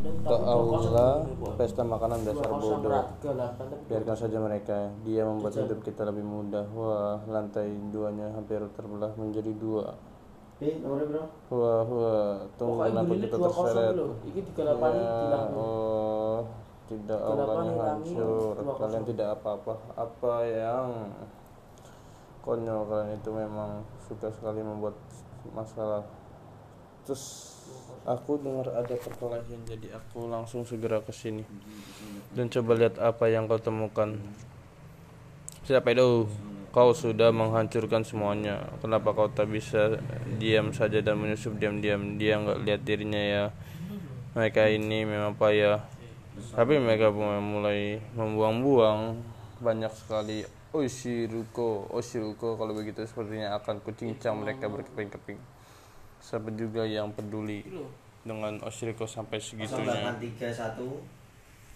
Tak Allah, pesta makanan dasar bodoh. Tapi Biarkan saja mereka. Dia membuat hidup kita lebih mudah. Wah, lantai duanya hampir terbelah menjadi dua. Eh, nomornya berapa? Wah, wah, tunggu kenapa kita terseret. Ya, oh, tidak hilangi, hancur. Kalian tidak apa-apa. Apa yang konyol kalian itu memang suka sekali membuat masalah. Terus aku dengar ada perkelahian jadi aku langsung segera ke sini dan coba lihat apa yang kau temukan. Siapa itu? Kau sudah menghancurkan semuanya. Kenapa kau tak bisa diam saja dan menyusup diam-diam? Dia nggak lihat dirinya ya. Mereka ini memang payah. Tapi mereka mulai membuang-buang banyak sekali Oshiruko, Oshiruko kalau begitu sepertinya akan kucincang mereka berkeping-keping. Siapa juga yang peduli dengan Oshiruko sampai segitunya? 0831